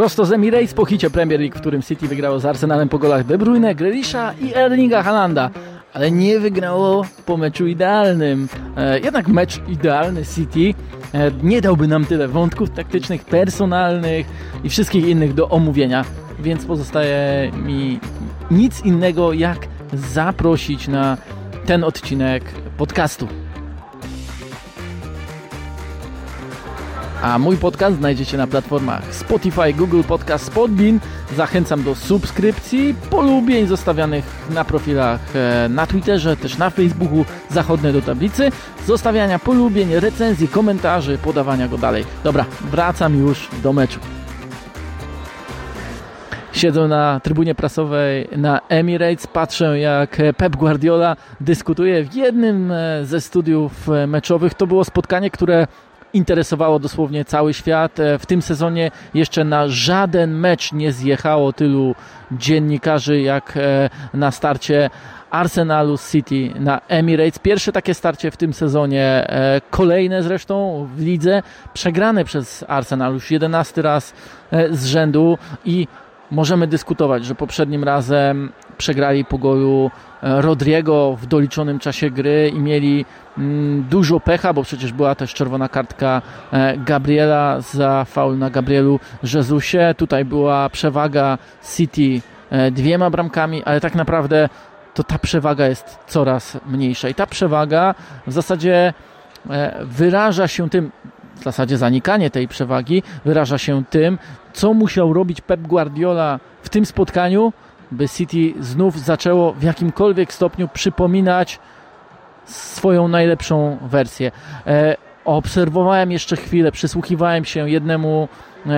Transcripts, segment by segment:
Prosto z Emirates po hicie Premier League, w którym City wygrało z Arsenalem po golach De Bruyne, Grealisha i Erlinga Halanda. Ale nie wygrało po meczu idealnym. E, jednak mecz idealny City e, nie dałby nam tyle wątków taktycznych, personalnych i wszystkich innych do omówienia. Więc pozostaje mi nic innego jak zaprosić na ten odcinek podcastu. A mój podcast znajdziecie na platformach Spotify, Google Podcast, Podbean. Zachęcam do subskrypcji, polubień zostawianych na profilach e, na Twitterze, też na Facebooku, zachodne do tablicy, zostawiania polubień, recenzji, komentarzy, podawania go dalej. Dobra, wracam już do meczu. Siedzę na trybunie prasowej na Emirates, patrzę jak Pep Guardiola dyskutuje w jednym e, ze studiów e, meczowych. To było spotkanie, które interesowało dosłownie cały świat. E, w tym sezonie jeszcze na żaden mecz nie zjechało tylu dziennikarzy jak na starcie Arsenalu City na Emirates. Pierwsze takie starcie w tym sezonie, kolejne zresztą w lidze, przegrane przez Arsenal już 11 raz z rzędu i możemy dyskutować, że poprzednim razem przegrali po golu e, Rodriego w doliczonym czasie gry i mieli mm, dużo pecha, bo przecież była też czerwona kartka e, Gabriela za faul na Gabrielu Jezusie. Tutaj była przewaga City e, dwiema bramkami, ale tak naprawdę to ta przewaga jest coraz mniejsza. I ta przewaga w zasadzie wyraża się tym, w zasadzie zanikanie tej przewagi wyraża się tym, co musiał robić Pep Guardiola w tym spotkaniu, by City znów zaczęło w jakimkolwiek stopniu przypominać swoją najlepszą wersję. E, obserwowałem jeszcze chwilę, przysłuchiwałem się jednemu e,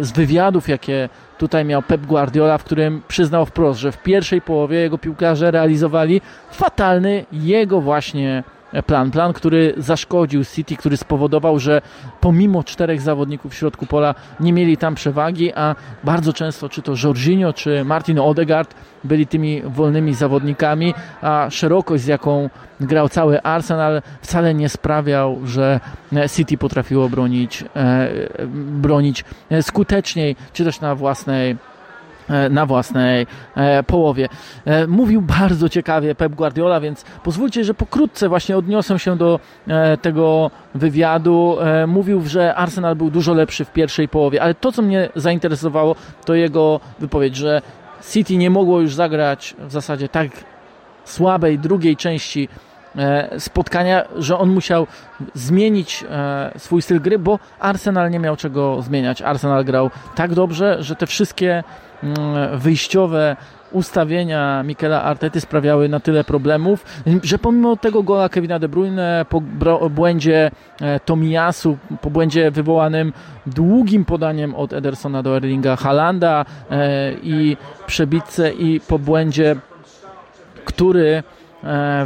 z wywiadów, jakie tutaj miał Pep Guardiola, w którym przyznał wprost, że w pierwszej połowie jego piłkarze realizowali fatalny jego właśnie plan. Plan, który zaszkodził City, który spowodował, że pomimo czterech zawodników w środku pola nie mieli tam przewagi, a bardzo często czy to Jorginho, czy Martin Odegaard byli tymi wolnymi zawodnikami, a szerokość, z jaką grał cały Arsenal, wcale nie sprawiał, że City potrafiło bronić, e, bronić skuteczniej, czy też na własnej E, na własnej e, połowie. E, mówił bardzo ciekawie Pep Guardiola, więc pozwólcie, że pokrótce właśnie odniosę się do tego wywiadu. Mówił, że Arsenal był dużo lepszy w pierwszej połowie, ale to, co mnie zainteresowało, to jego wypowiedź, że City nie mogło już zagrać w zasadzie tak słabej drugiej części spotkania, że on musiał zmienić swój styl gry, bo Arsenal nie miał czego zmieniać. Arsenal grał tak dobrze, że te wszystkie Mm, wyjściowe ustawienia Mikela Artety sprawiały na tyle problemów, że pomimo tego gola Kevina De Bruyne po błędzie e, Tomiyasu, po błędzie wywołanym długim podaniem od Edersona do Erlinga Halanda e, i przebitce i po błędzie, który E,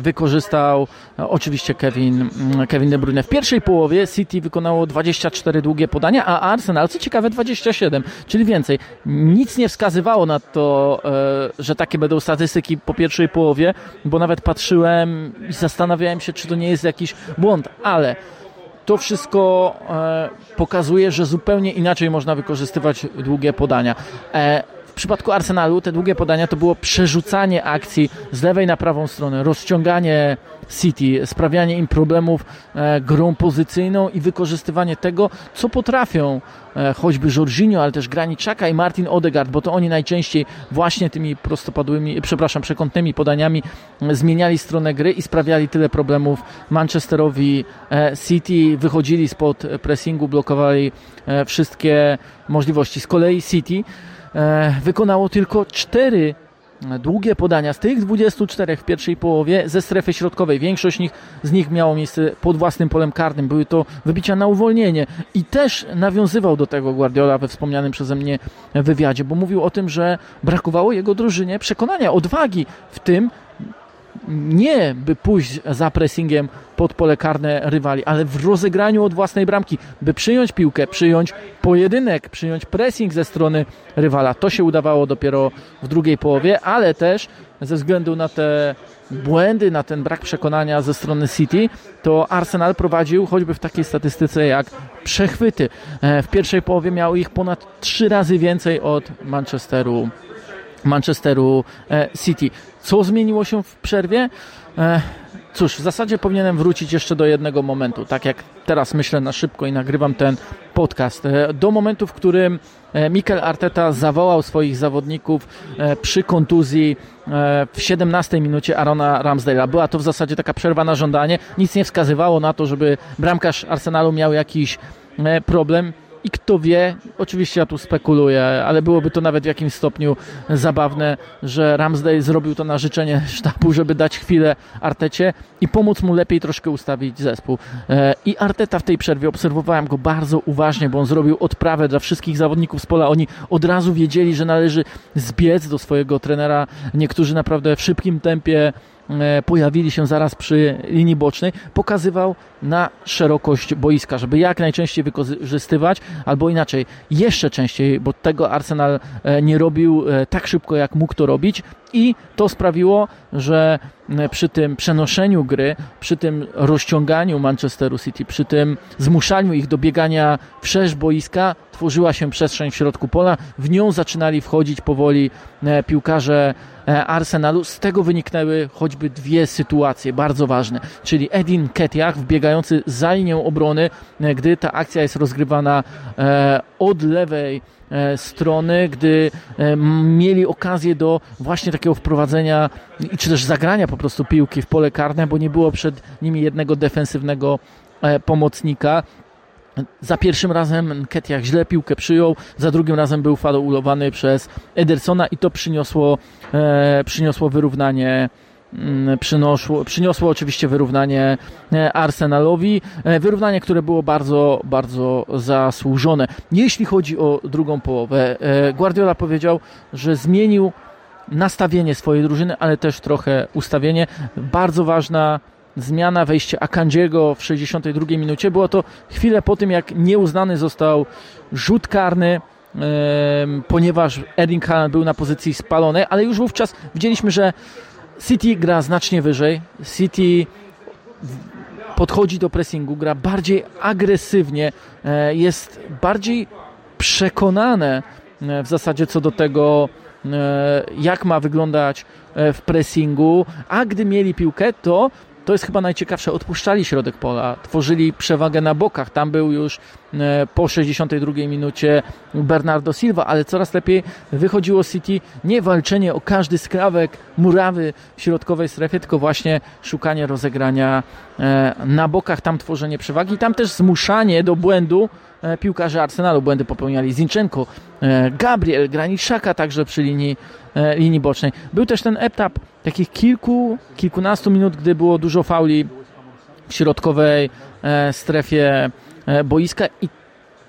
wykorzystał e, oczywiście Kevin, mm, Kevin De Bruyne. W pierwszej połowie City wykonało 24 długie podania, a Arsenal, co ciekawe, 27, czyli więcej. Nic nie wskazywało na to, e, że takie będą statystyki po pierwszej połowie, bo nawet patrzyłem i zastanawiałem się, czy to nie jest jakiś błąd, ale to wszystko pokazuje, że zupełnie inaczej można wykorzystywać długie podania przypadku Arsenalu te długie podania to było przerzucanie akcji z lewej na prawą stronę, rozciąganie City, sprawianie im problemów e, grą pozycyjną i wykorzystywanie tego, co potrafią e, choćby Jorginho, ale też Graniczaka i Martin Odegaard, bo to oni najczęściej właśnie tymi prostopadłymi, przepraszam, przekątnymi podaniami e, zmieniali stronę gry i sprawiali tyle problemów Manchesterowi e, City, wychodzili spod pressingu, blokowali e, wszystkie możliwości. Z kolei City wykonało tylko cztery długie podania z tych 24 w pierwszej połowie ze strefy środkowej. Większość nich, z nich miało miejsce pod własnym polem karnym. Były to wybicia na uwolnienie. I też nawiązywał do tego Guardiola we wspomnianym przeze mnie wywiadzie, bo mówił o tym, że brakowało jego drużynie przekonania, odwagi w tym, nie by pójść za pressingiem pod pole karne rywali, ale w rozegraniu od własnej bramki, by przyjąć piłkę, przyjąć pojedynek, przyjąć pressing ze strony rywala. To się udawało dopiero w drugiej połowie, ale też ze względu na te błędy, na ten brak przekonania ze strony City, to Arsenal prowadził choćby w takiej statystyce jak przechwyty. W pierwszej połowie miał ich ponad trzy razy więcej od Manchesteru Manchesteru City. Co zmieniło się w przerwie? Cóż, w zasadzie powinienem wrócić jeszcze do jednego momentu, tak jak teraz myślę na szybko i nagrywam ten podcast. E, do momentu, w którym e, Mikel Arteta zawołał swoich zawodników e, przy kontuzji w 17 minucie Arona Ramsdale'a. Była to w zasadzie taka przerwa na żądanie. Nic nie wskazywało na to, żeby bramkarz Arsenalu miał jakiś problem i kto wie, oczywiście ja tu spekuluję, ale byłoby to nawet w jakimś stopniu zabawne, że Ramsdale zrobił to na życzenie sztabu, żeby dać chwilę Artecie i pomóc mu lepiej troszkę ustawić zespół. E, I Arteta w tej przerwie obserwowałem go bardzo uważnie, bo on zrobił odprawę dla wszystkich zawodników z pola. Oni od razu wiedzieli, że należy zbiec do swojego trenera. Niektórzy naprawdę w szybkim tempie pojawili się zaraz przy linii bocznej, pokazywał na szerokość boiska, żeby jak najczęściej wykorzystywać, albo inaczej, jeszcze częściej, bo tego Arsenal e, nie robił e, tak szybko, jak mógł to robić. I to sprawiło, że przy tym przenoszeniu gry, przy tym rozciąganiu Manchesteru City, przy tym zmuszaniu ich do biegania wszerz boiska, tworzyła się przestrzeń w środku pola, w nią zaczynali wchodzić powoli piłkarze E, Arsenalu. Z tego wyniknęły choćby dwie sytuacje bardzo ważne, czyli Edin Ketiach wbiegający za linię obrony, e, gdy ta akcja jest rozgrywana e, od lewej strony, gdy mieli okazję do właśnie takiego wprowadzenia czy też zagrania po prostu piłki w pole karne, bo nie było przed nimi jednego defensywnego pomocnika. Za pierwszym razem Ketiach źle piłkę przyjął, za drugim razem był faulowany przez Edersona i to przyniosło, e, przyniosło wyrównanie mm, Przyniosło, przyniosło oczywiście wyrównanie e, Arsenalowi, e, wyrównanie, które było bardzo, bardzo zasłużone. Jeśli chodzi o drugą połowę, e, Guardiola powiedział, że zmienił nastawienie swojej drużyny, ale też trochę ustawienie. Bardzo ważna zmiana, wejście Akandziego w 62 minucie. Było to chwilę po tym, jak nieuznany został rzut karny, ponieważ Erling Haaland był na pozycji spalonej, ale już wówczas widzieliśmy, że City gra znacznie wyżej. City podchodzi do pressingu, gra bardziej agresywnie, e, jest bardziej przekonane e, w zasadzie co do tego, e, jak ma wyglądać w pressingu, a gdy mieli piłkę, to to jest chyba najciekawsze. Odpuszczali środek pola, tworzyli przewagę na bokach. Tam był już e, po 62 minucie Bernardo Silva, ale coraz lepiej wychodziło City nie walczenie o każdy skrawek murawy w środkowej strefie, tylko właśnie szukanie rozegrania e, na bokach, tam tworzenie przewagi, tam też zmuszanie do błędu e, piłkarzy Arsenalu. Błędy popełniali Zinchenko, Gabriel, Graniczaka także przy linii, linii bocznej. Był też ten etap takich kilku, kilkunastu minut, gdy było dużo fauli w środkowej e, strefie e, boiska i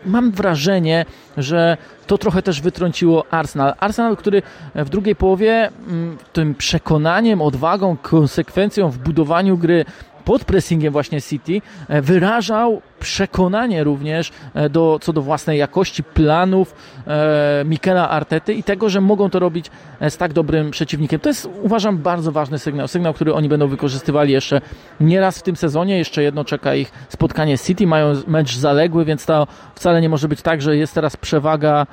mam wrażenie, że to trochę też wytrąciło Arsenal. Arsenal, który w drugiej połowie mm, tym przekonaniem, odwagą, konsekwencją w budowaniu gry pod pressingiem właśnie City e, wyrażał przekonanie również e, do, co do własnej jakości planów e, Mikela Artety i tego, że mogą to robić z tak dobrym przeciwnikiem. To jest uważam bardzo ważny sygnał, sygnał, który oni będą wykorzystywali jeszcze nieraz w tym sezonie. Jeszcze jedno czeka ich spotkanie City, mają mecz zaległy, więc to wcale nie może być tak, że jest teraz przewaga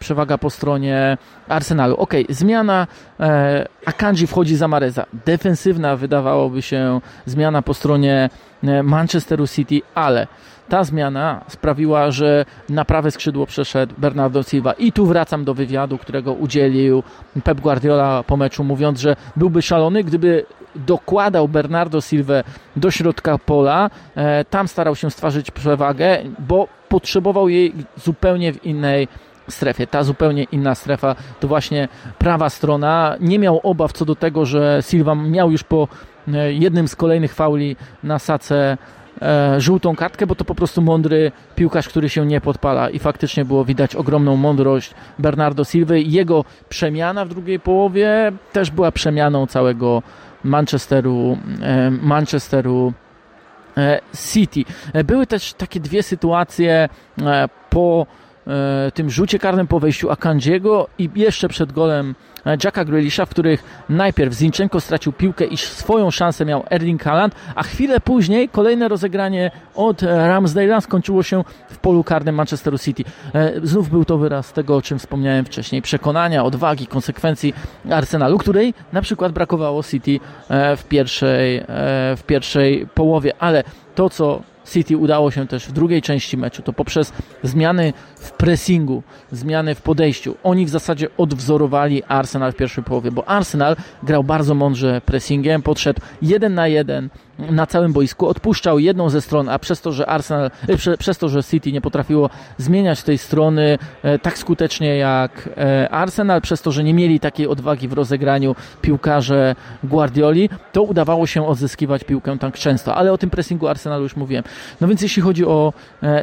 przewaga po stronie Arsenalu. Ok, zmiana, e, Akanji wchodzi za Mareza. Defensywna wydawałoby się zmiana po stronie e, Manchesteru City, ale ta zmiana sprawiła, że na prawe skrzydło przeszedł Bernardo Silva. I tu wracam do wywiadu, którego udzielił Pep Guardiola po meczu, mówiąc, że byłby szalony, gdyby dokładał Bernardo Silva do środka pola. Tam starał się stworzyć przewagę, bo potrzebował jej zupełnie w innej strefie. Ta zupełnie inna strefa to właśnie prawa strona. Nie miał obaw co do tego, że Silva miał już po e, jednym z kolejnych fauli na sace e, żółtą kartkę, bo to po prostu mądry piłkarz, który się nie podpala i faktycznie było widać ogromną mądrość Bernardo Silva i jego przemiana w drugiej połowie też była przemianą całego Manchesteru, e, Manchesteru City. Były też takie dwie sytuacje po tym rzucie karnym po wejściu Akandziego i jeszcze przed golem e, Jacka Grealisha, w których najpierw Zinchenko stracił piłkę i swoją szansę miał Erling Haaland, a chwilę później kolejne rozegranie od Ramsdale'a skończyło się w polu karnym Manchesteru City. Znów był to wyraz tego, o czym wspomniałem wcześniej, przekonania, odwagi, konsekwencji Arsenalu, której na przykład brakowało City w pierwszej, w pierwszej połowie, ale to, co City udało się też w drugiej części meczu, to poprzez zmiany w pressingu, zmiany w podejściu. Oni w zasadzie odwzorowali Arsenal w pierwszej połowie, bo Arsenal grał bardzo mądrze pressingiem, podszedł jeden na jeden na całym boisku, odpuszczał jedną ze stron, a przez to, że Arsenal, e, przez to, że City nie potrafiło zmieniać tej strony e, tak skutecznie jak e, Arsenal, przez to, że nie mieli takiej odwagi w rozegraniu piłkarze Guardioli, to udawało się odzyskiwać piłkę tak często, ale o tym pressingu Arsenalu już mówiłem. No więc jeśli chodzi o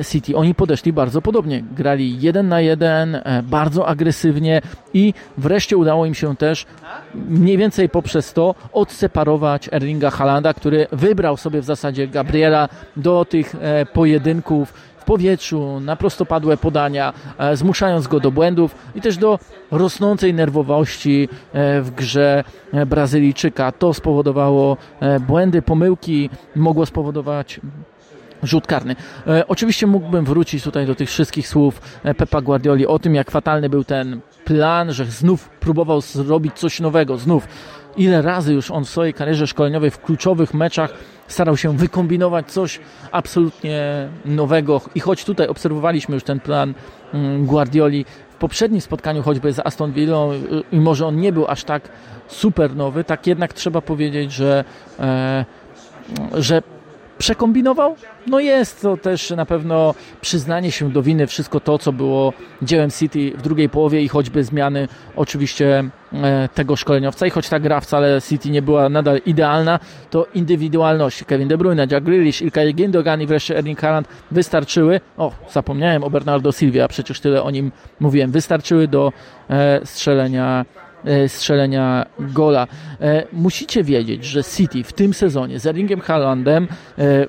City, oni podeszli bardzo podobnie. Grali jeden na jeden, bardzo agresywnie i wreszcie udało im się też mniej więcej poprzez to odseparować Erlinga Halanda, który wybrał sobie w zasadzie Gabriela do tych e, pojedynków w powietrzu, na prostopadłe podania, e, zmuszając go do błędów i też do rosnącej nerwowości e, w grze Brazylijczyka. To spowodowało błędy, pomyłki, mogło spowodować rzut karny. Oczywiście mógłbym wrócić tutaj do tych wszystkich słów Pepa Guardioli o tym, jak fatalny był ten plan, że znów próbował zrobić coś nowego, znów ile razy już on w swojej karierze szkoleniowej w kluczowych meczach starał się wykombinować coś absolutnie nowego. I choć tutaj obserwowaliśmy już ten plan mm, Guardioli w poprzednim spotkaniu choćby z Aston Villa i może on nie był aż tak super nowy, tak jednak trzeba powiedzieć, że, e, że przekombinował? No jest to też na pewno przyznanie się do winy, wszystko to, co było dziełem City w drugiej połowie i choćby zmiany oczywiście e, tego szkoleniowca. I choć ta gra wcale City nie była nadal idealna, to indywidualności. Kevin De Bruyne, Jack Grealish, Ilkay Gündogan i wreszcie Erling Haaland wystarczyły, o zapomniałem o Bernardo Silva, przecież tyle o nim mówiłem, wystarczyły do e, strzelenia strzelenia gola. E, musicie wiedzieć, że City w tym sezonie z Erlingiem Haalandem e,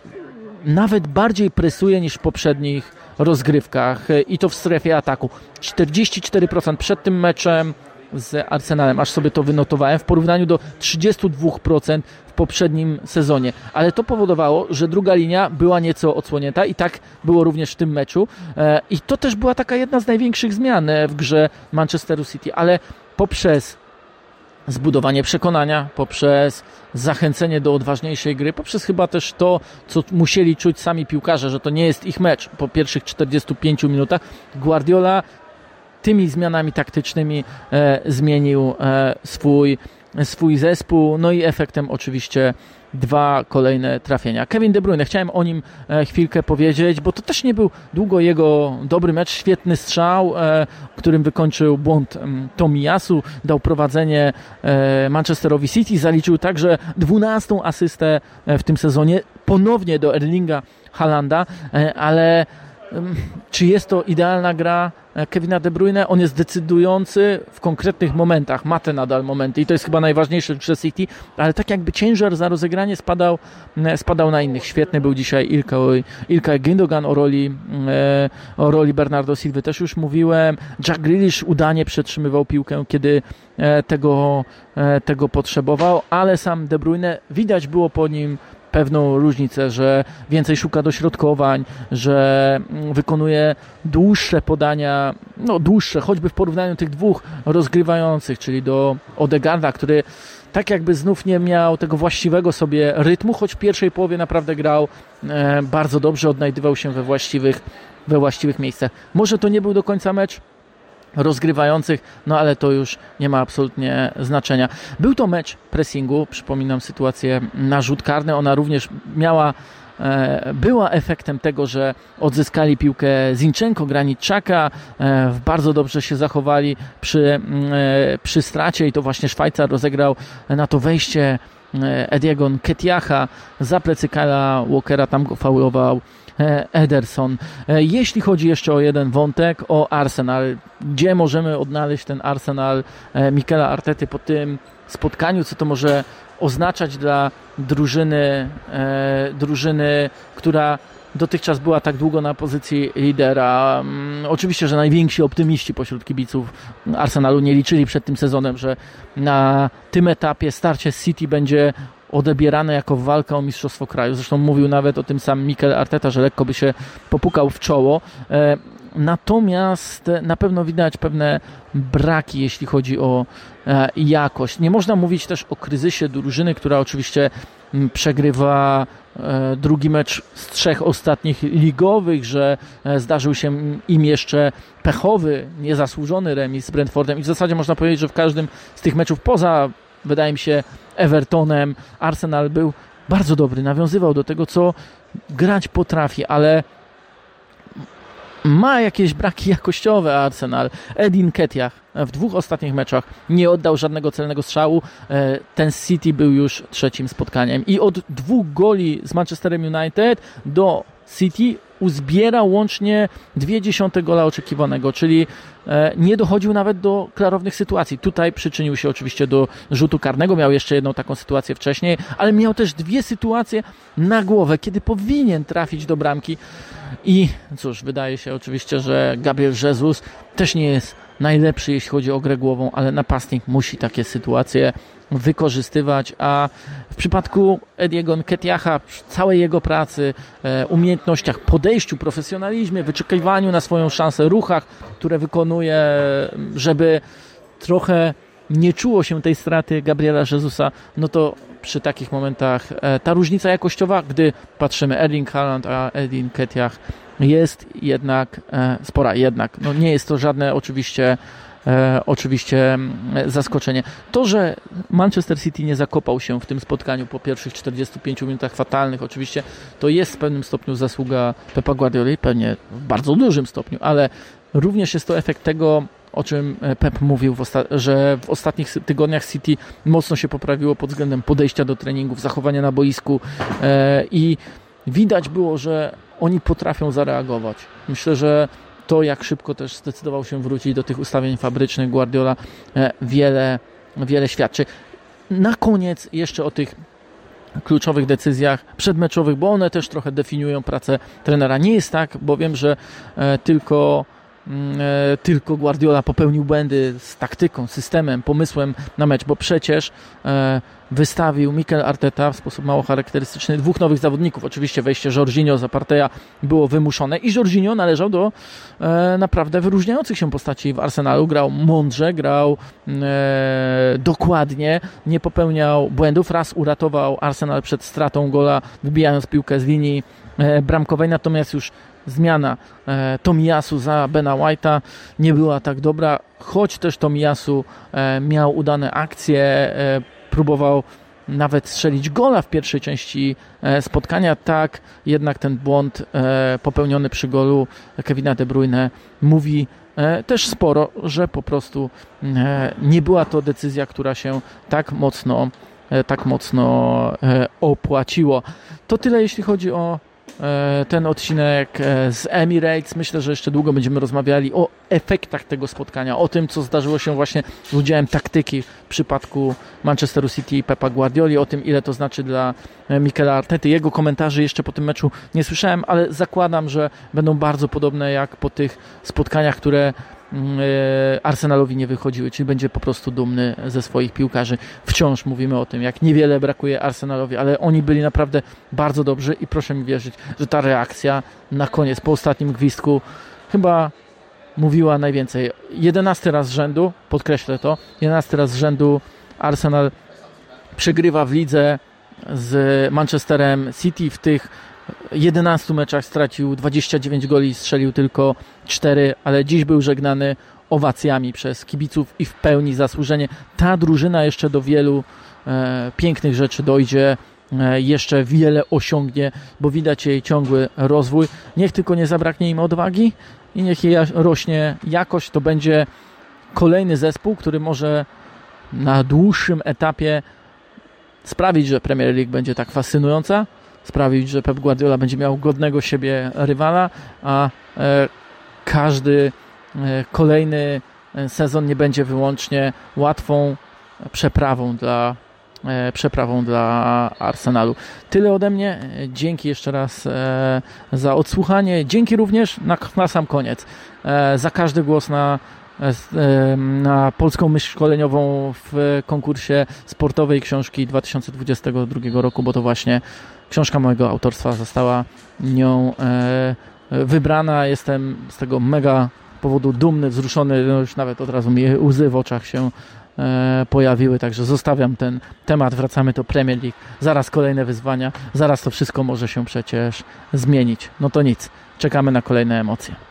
nawet bardziej presuje niż w poprzednich rozgrywkach i to w strefie ataku. 44% przed tym meczem z Arsenalem, aż sobie to wynotowałem, w porównaniu do 32% w poprzednim sezonie. Ale to powodowało, że druga linia była nieco odsłonięta i tak było również w tym meczu. I to też była taka jedna z największych zmian w grze Manchesteru City, ale poprzez zbudowanie przekonania, poprzez zachęcenie do odważniejszej gry, poprzez chyba też to, co musieli czuć sami piłkarze, że to nie jest ich mecz po pierwszych 45 minutach. Guardiola tymi zmianami taktycznymi e, zmienił e, swój, swój zespół, no i efektem oczywiście dwa kolejne trafienia. Kevin De Bruyne, chciałem o nim e, chwilkę powiedzieć, bo to też nie był długo jego dobry mecz, świetny strzał, e, którym wykończył błąd Tomiyasu, dał prowadzenie e, Manchesterowi City, zaliczył także 12 asystę w tym sezonie, ponownie do Erlinga Halanda, ale czy jest to idealna gra e, Kevina De Bruyne? On jest decydujący w konkretnych momentach, ma te nadal momenty i to jest chyba najważniejsze w City, ale tak jakby ciężar za rozegranie spadał, spadał na innych. Świetny był dzisiaj Ilka, Ilka Gündogan o roli, e, o roli Bernardo Silva też już mówiłem. Jack Grealish udanie przetrzymywał piłkę, kiedy e, tego, tego potrzebował, ale sam De Bruyne widać było po nim pewną różnicę, że więcej szuka dośrodkowań, że mm, wykonuje dłuższe podania, no dłuższe, choćby w porównaniu tych dwóch rozgrywających, czyli do Odegarda, który tak jakby znów nie miał tego właściwego sobie rytmu, choć w pierwszej połowie naprawdę grał e, bardzo dobrze, odnajdywał się we właściwych, we właściwych miejscach. Może to nie był do końca mecz, rozgrywających, no ale to już nie ma absolutnie znaczenia. Był to mecz pressingu, przypominam sytuację na rzut karny, ona również miała e, była efektem tego, że odzyskali piłkę Zinchenko, Graniczaka, e, bardzo dobrze się zachowali przy, mm, e, przy stracie i to właśnie Szwajcar rozegrał na to wejście Ediego Ketiacha za plecy Kyla Walkera, tam go faulował Ederson. E, jeśli chodzi jeszcze o jeden wątek, o Arsenal, gdzie możemy odnaleźć ten Arsenal e, Mikela Artety po tym spotkaniu, co to może oznaczać dla drużyny, e, drużyny, która dotychczas była tak długo na pozycji lidera. Mm, oczywiście, że najwięksi optymiści pośród kibiców Arsenalu nie liczyli przed tym sezonem, że na tym etapie starcie z City będzie odebierane jako walka o mistrzostwo kraju. Zresztą mówił nawet o tym sam Mikel Arteta, że lekko by się popukał w czoło. E, natomiast na pewno widać pewne braki, jeśli chodzi o e, jakość. Nie można mówić też o kryzysie drużyny, która oczywiście przegrywa e, drugi mecz z trzech ostatnich ligowych, że zdarzył się im jeszcze pechowy, niezasłużony remis z Brentfordem i w zasadzie można powiedzieć, że w każdym z tych meczów poza wydaje mi się, Evertonem. Arsenal był bardzo dobry, nawiązywał do tego, co grać potrafi, ale ma jakieś braki jakościowe Arsenal. Edin Ketiach w dwóch ostatnich meczach nie oddał żadnego celnego strzału. E, ten City był już trzecim spotkaniem i od dwóch goli z Manchesterem United do City uzbiera łącznie dwie dziesiąte gola oczekiwanego, czyli e, nie dochodził nawet do klarownych sytuacji. Tutaj przyczynił się oczywiście do rzutu karnego, miał jeszcze jedną taką sytuację wcześniej, ale miał też dwie sytuacje na głowę, kiedy powinien trafić do bramki. I cóż, wydaje się oczywiście, że Gabriel Jesus też nie jest najlepszy, jeśli chodzi o grę głową, ale napastnik musi takie sytuacje wykorzystywać, a w przypadku Ediego Nketiacha, całej jego pracy, e, umiejętnościach, podejściu, profesjonalizmie, wyczekiwaniu na swoją szansę, ruchach, które wykonuje, żeby trochę nie czuło się tej straty Gabriela Jezusa, no to przy takich momentach e, ta różnica jakościowa, gdy patrzymy Erling Haaland, a Edin Ketiach jest jednak e, spora. Jednak, no nie jest to żadne oczywiście e, oczywiście mm, zaskoczenie. To, że Manchester City nie zakopał się w tym spotkaniu po pierwszych 45 minutach fatalnych, oczywiście to jest w pewnym stopniu zasługa Pepa Guardioli, pewnie w bardzo dużym stopniu, ale również jest to efekt tego, o czym e, Pep mówił, że w ostatnich tygodniach City mocno się poprawiło pod względem podejścia do treningów, zachowania na boisku i widać było, że oni potrafią zareagować. Myślę, że to, jak szybko też zdecydował się wrócić do tych ustawień fabrycznych Guardiola, e, wiele, wiele świadczy. Na koniec jeszcze o tych kluczowych decyzjach przedmeczowych, bo one też trochę definiują pracę trenera. Nie jest tak, bo wiem, że tylko e, tylko Guardiola popełnił błędy z taktyką, systemem, pomysłem na mecz, bo przecież e, wystawił Mikel Arteta w sposób mało charakterystyczny dwóch nowych zawodników. Oczywiście wejście Jorginho z Aparteja było wymuszone i Jorginho należał do e, naprawdę wyróżniających się postaci w Arsenalu. Grał mądrze, grał dokładnie, nie popełniał błędów. Raz uratował Arsenal przed stratą gola, wybijając piłkę z linii bramkowej, natomiast już zmiana e, Tomiyasu za Bena White'a nie była tak dobra, choć też Tomiyasu e, miał udane akcje, e, próbował nawet strzelić gola w pierwszej części spotkania, tak jednak ten błąd popełniony przy golu Kevina De Bruyne mówi też sporo, że po prostu nie była to decyzja, która się tak mocno tak mocno opłaciło. To tyle jeśli chodzi o E, ten odcinek e, z Emirates. Myślę, że jeszcze długo będziemy rozmawiali o efektach tego spotkania, o tym, co zdarzyło się właśnie z udziałem taktyki w przypadku Manchesteru City i Pepa Guardioli, o tym, ile to znaczy dla e, Mikela Artety. Jego komentarzy jeszcze po tym meczu nie słyszałem, ale zakładam, że będą bardzo podobne jak po tych spotkaniach, które e, Arsenalowi nie wychodziły, czyli będzie po prostu dumny ze swoich piłkarzy. Wciąż mówimy o tym, jak niewiele brakuje Arsenalowi, ale oni byli naprawdę bardzo dobrzy i proszę mi wierzyć, że ta reakcja na koniec, po ostatnim gwizdku, chyba mówiła najwięcej. Jedenasty raz z rzędu, podkreślę to, jedenasty raz z rzędu Arsenal przegrywa w lidze z Manchesterem City w tych 11 meczach stracił 29 goli, strzelił tylko 4, ale dziś był żegnany owacjami przez kibiców i w pełni zasłużenie. Ta drużyna jeszcze do wielu e, pięknych rzeczy dojdzie, e, jeszcze wiele osiągnie, bo widać jej ciągły rozwój. Niech tylko nie zabraknie im odwagi i niech jej rośnie jakość, to będzie kolejny zespół, który może na dłuższym etapie sprawić, że Premier League będzie tak fascynująca, sprawić, że Pep Guardiola będzie miał godnego siebie rywala, a e, każdy e, kolejny e, sezon nie będzie wyłącznie łatwą przeprawą dla przeprawą dla Arsenalu. Tyle ode mnie. Dzięki jeszcze raz za odsłuchanie. Dzięki również na, na sam koniec za każdy głos na na polską myśl szkoleniową w konkursie sportowej książki 2022 roku, bo to właśnie książka mojego autorstwa została nią e, wybrana. Jestem z tego mega powodu dumny, wzruszony, no już nawet od razu mi łzy w oczach się e, pojawiły, także zostawiam ten temat, wracamy do Premier League, zaraz kolejne wyzwania, zaraz to wszystko może się przecież zmienić. No to nic, czekamy na kolejne emocje.